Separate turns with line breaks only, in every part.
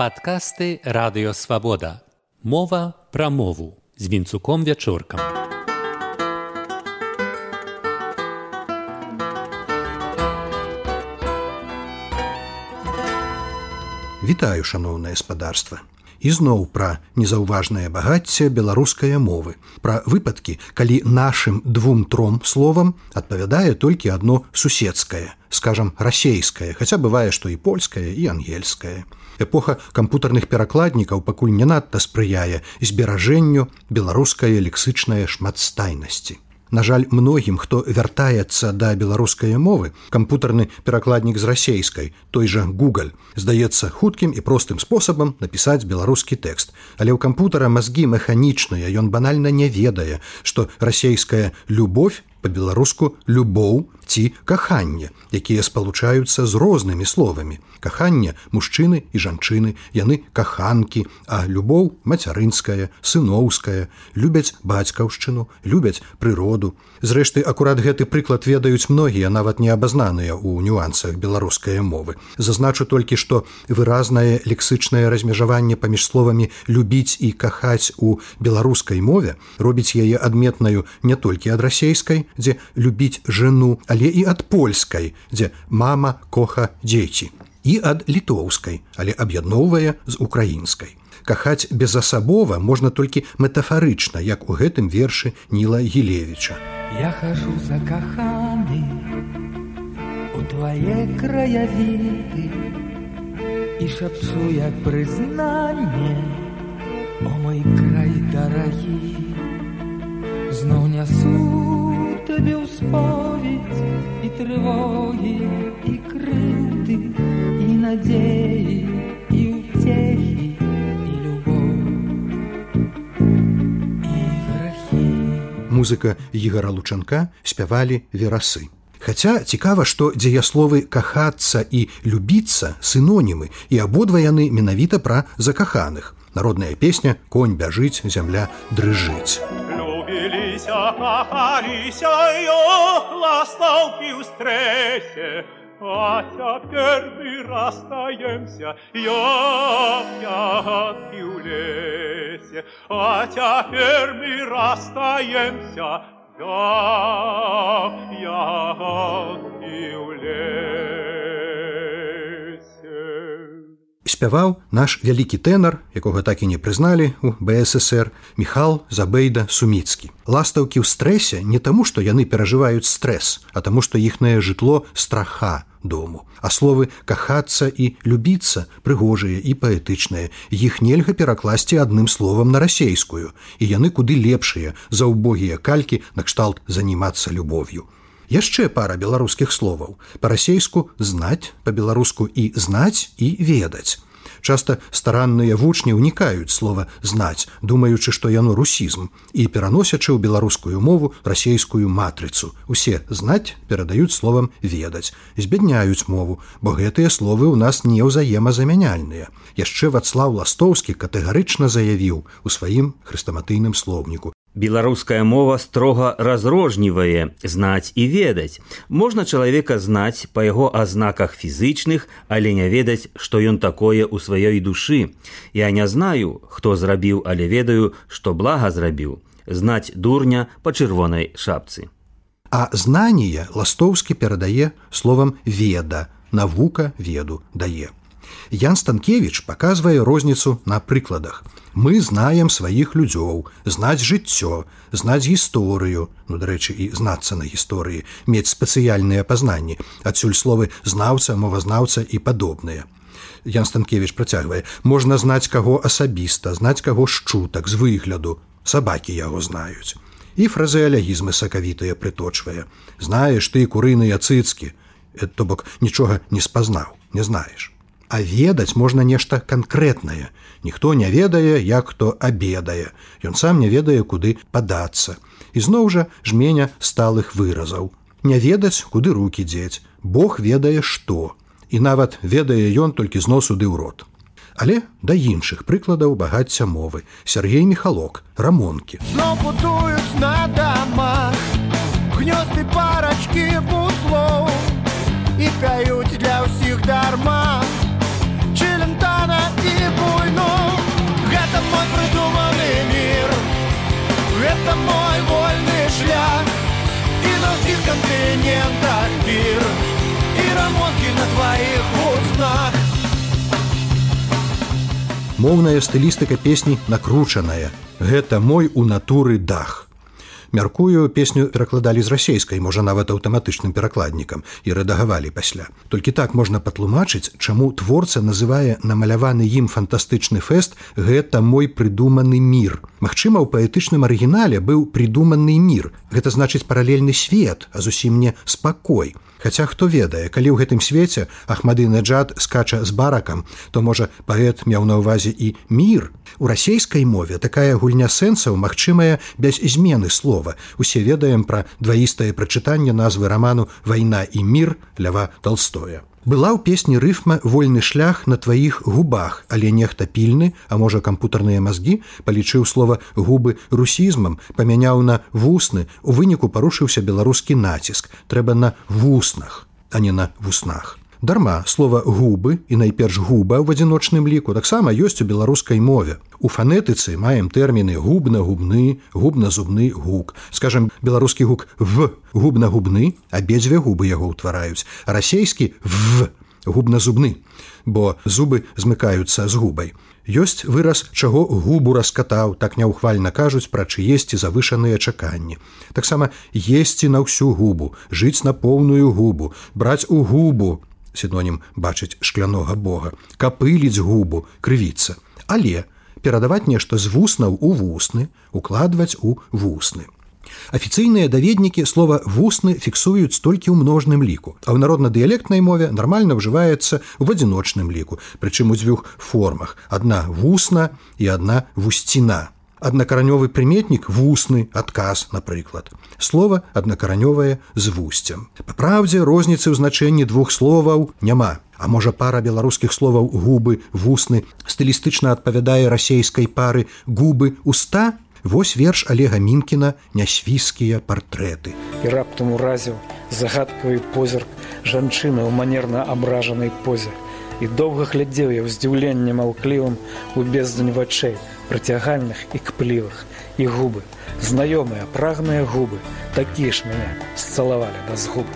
Падкасты радыёвабода. Мова пра мову з вінцуком вячоркам.
Вітаю шаноўнае спадарства ізноў пра незаўважнае багацце беларускай мовы пра выпадкі калі нашым двум тром словам адпавядае толькі одно суседскае скажем расейскае хаця бывае што і польская і ангельская эпоха кампутарных перакладнікаў пакуль не надта спрыяе зберажэнню беларускай лексычнай шматстайнасці На жаль, многім, хто вяртаецца да беларускай мовы, кампутарны перакладнік з расейскай, той жа Google, здаецца хуткім і простым спосабам напісаць беларускі тэкст. Але ў кампутара мазгі механічныя, ён банальна не ведае, што расейская любовь па-беларуску любоў ці каханне, якія спалучаюцца з рознымі словамі. Каханне мужчыны і жанчыны, яны каханкі, а любоў мацярынская, сыноўская, любяць бацькаўшчыну, любяць прыроду. Зрэшты, акурат гэты прыклад ведаюць многія нават не абазнаныя ў нюансах беларускай мовы. Зазначу толькі, што выразнае лексычнае размежаванне паміж словамі любіць і кахаць у беларускай мове робіць яе адметнаю не толькі ад расейскай, дзе любіць жену, але і ад польскай, дзе мама коха дзеці і ад літоўскай, але аб'ядноўвае з украінскай. Кахаць безасабова можна толькі метафарычна, як у гэтым вершы Ніла Гілевіча.
Я хожу за каханы у твае краявіды і шапсу як прызнанне о мой край дарагі зноў нясу табе ўсповедь і трывогі і крыты і надзеі і уцехі і любоў і грахі
Музыка ігара лучанка спявалі верасы. Хаця цікава, што дзеясловы кахацца і любіцца сынонімы і абодва яны менавіта пра закаханых. Народная песня конь бяжыць, зямля дрыжыць
любіліся кахаліся ластаўкі ў стрэсе А цяпер мы расстаемся ягадкі ў лесе. А цяпер мы расстаемся ягадкі ў лесе
спяваў наш вялікі тэнар, якога так і не прызналі у БССР Михал Забейда Суміцкі. Ластаўкі ў стрэсе не таму, што яны перажываюць стрэс, а таму, што іхнае жытло страха дому. А словы кахацца і любіцца прыгожыя і паэтычныя. Іх нельга перакласці адным словам на расейскую, і яны куды лепшыя за ўбогія калькі накшталт занімацца любов'ю яшчэ пара беларускіх словаў. Па-расейску знаць па-беларуску і знаць і ведаць часта старанныя вучні ўнікаюць слова знаць думаючы што яно русізм і пераносячы ў беларускую мову расейскую матрыцу. Усе знаць перадаюць словам ведаць збядняюць мову бо гэтыя словы ў нас не ўзаемазамяняльныя. Яшчэ вацлаў ластоўскі катэгарычна заявіў у сваім хрыстаматыйным слоўніку
Беларуская мова строга разрожнівае знаць і ведаць. Можна чалавека знаць па яго азнаках фізычных, але не ведаць, што ён такое ў сваёй душы. Я не знаю, хто зрабіў, але ведаю, што блага зрабіў, знаць дурня па чырвонай шапцы.
А знанне ластоўскі перадае словам веда, навука веду дае. Ян Станкевич показвае розніцу на прыкладах. Мы знаем сваіх людзёў, знаць жыццё, знаць гісторыю, ну дарэчы і знацца на гісторыі, мець спецыяльныя пазнанні, адсюль словы знаўца, мовазнаўца і падобныя. Ян Станкевич працягвае: можна знаць каго асабіста, знаць каго шчутак з выгляду, сабакі яго знаюць. І фразеалягізмы сакавітыя прыточвае. Знаеш ты курыныя цыцкі, то бок нічога не спазнаў, не знаеш а ведаць можна нешта канкрэтнае. Ніхто не ведае, як хто абедае. Ён сам не ведае, куды падацца. І зноў жа жменя сталых выразаў. Не ведаць, куды руки дзець. Бог ведае што. І нават ведае ён толькі з носу ды ў рот. Але да іншых прыкладаў багацця мовы. Сергей Михалок, рамонкі.
Зноўбудуюць на дамах Гнёзды парачкі буслоў гэта мой вольны шлях і на ўсіх кантынентах мір і рамонткі на тваіх вуснах
Моўная стылістыка песні накручаная. Гэта мой у натуры дах. Мяркую песню перакладалі з расейскай, можа нават аўтаматычным перакладнікам і рэдагавалі пасля. Толькі так можна патлумачыць, чаму творца называе намаляваны ім фантастычны фэст гэта мой прыдуманы мір. Магчыма, у паэтычным арыгінале быў прыдуманы мір. Гэта значыць паралельны свет, а зусім не спакой. Хаця хто ведае, калі ў гэтым свеце Ахмады Наджад скача з баракам, то можа паэт меў на ўвазе і мір. У расійскай мове такая гульня сэнсаў магчымая без змены слова. Усе ведаем пра дваістае прачытанне назвы раману вайна і мір лява толстоя. Была ў песні рыфма вольны шлях на тваіх губах, але нехта пільны, а можа кампутарныя мазгі, палічыў слова губы русізмам, памяняў на вусны, у выніку парушыўся беларускі націск, трэба на вуснах, а не на вуснах. Дарма слова губы і найперш губа ў адзіночным ліку таксама ёсць у беларускай мове. У фанетыцы маем тэрміны губна-губны, губна-зубны гук. Скажем, беларускі гук в губна-губны, абедзве губы яго ўтвараюць, а расейскі в губна-зубны, бо зубы змыкаюцца з губай. Ёсць выраз, чаго губу раскатаў, так няўхвальна кажуць пра чыесці завышаныя чаканні. Таксама есці на ўсю губу, жыць на поўную губу, браць у губу, синонім бачыць шклянога бога, капыліць губу, крывіцца. Але перадаваць нешта з вуснаў у вусны, укладваць у вусны. Афіцыйныя даведнікі слова вусны фіксуюць толькі ў множным ліку, а ў народна-дыялектнай мове нармальна ўжываецца ў адзіночным ліку, прычым у дзвюх формах: адна вусна і адна вусціна. Аднакаранёвы прыметнік вусны адказ, напрыклад. Слова аднакаранёвае з вусцем. Па праўдзе розніцы ў значэнні двух словаў няма. А можа пара беларускіх словаў губы вусны стылістычна адпавядае расейскай пары губы уста, Вось верш Олега Мінкіна нясвіскія партрэты.
І раптам уразіў загадкавы позірк жанчыны ў манерна абражанай позе. І доўга глядзеў я ў здзіўленнем аўклівым у бездань вачэй, прыцягальных і кплівых і губы, знаёмыя прагныя губы, такія ж мяне сцалавалі да згубы.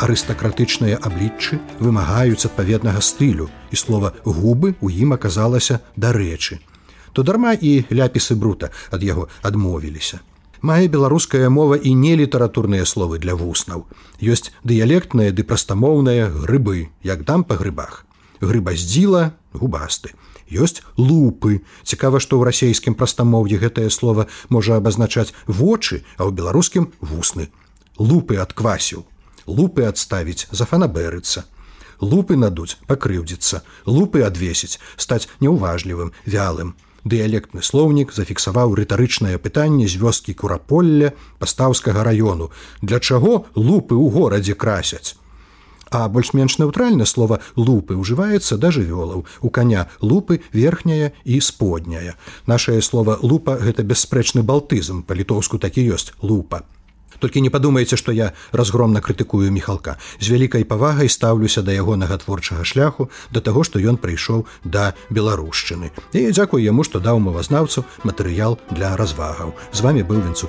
Арыстакратычныя абліччы вымагаюць адпаведнага стылю, і слова губы ў ім аказалася дарэчы то дарма і ляпісы брута ад яго адмовіліся. Мае беларуская мова і не літаратурныя словы для вуснаў. Ёсць дыялектныя ды прастамоўныя грыбы, як дам па грыбах. Грыбаздзіла губасты. Ёсць лупы. Цікава, што ў расейскім прастамоўі гэтае слово можа абазначаць вочы, а ў беларускім вусны. Лупы адквасіў. Лупы адставіць, зафанаберыцца. Лупы надуць, пакрыўдзіцца, лупы адвесіць, стаць няўважлівым, вялым, Дыялектны слоўнік зафіксаваў рытарычнае пытанне з вёскі курапolля пастаўскага раёну. Для чаго лупы ў горадзе красяць? А больш-менш неўтральна слова лупы ўжываецца да жывёлаў. У каня лупы верхняя і сподняя. Нашае слово лупа гэта бясспрэчны балтызм, па-літоўску такі ёсць лупа толькі не падумайце што я разгромна крытыкую міхалка. З вялікай павагай стаўлюся да ягонага творчага шляху да таго што ён прыйшоў да беларушчыны. І дзякую яму што даў мовазнаўцу матэрыял для развагаў. З вами быў вінцу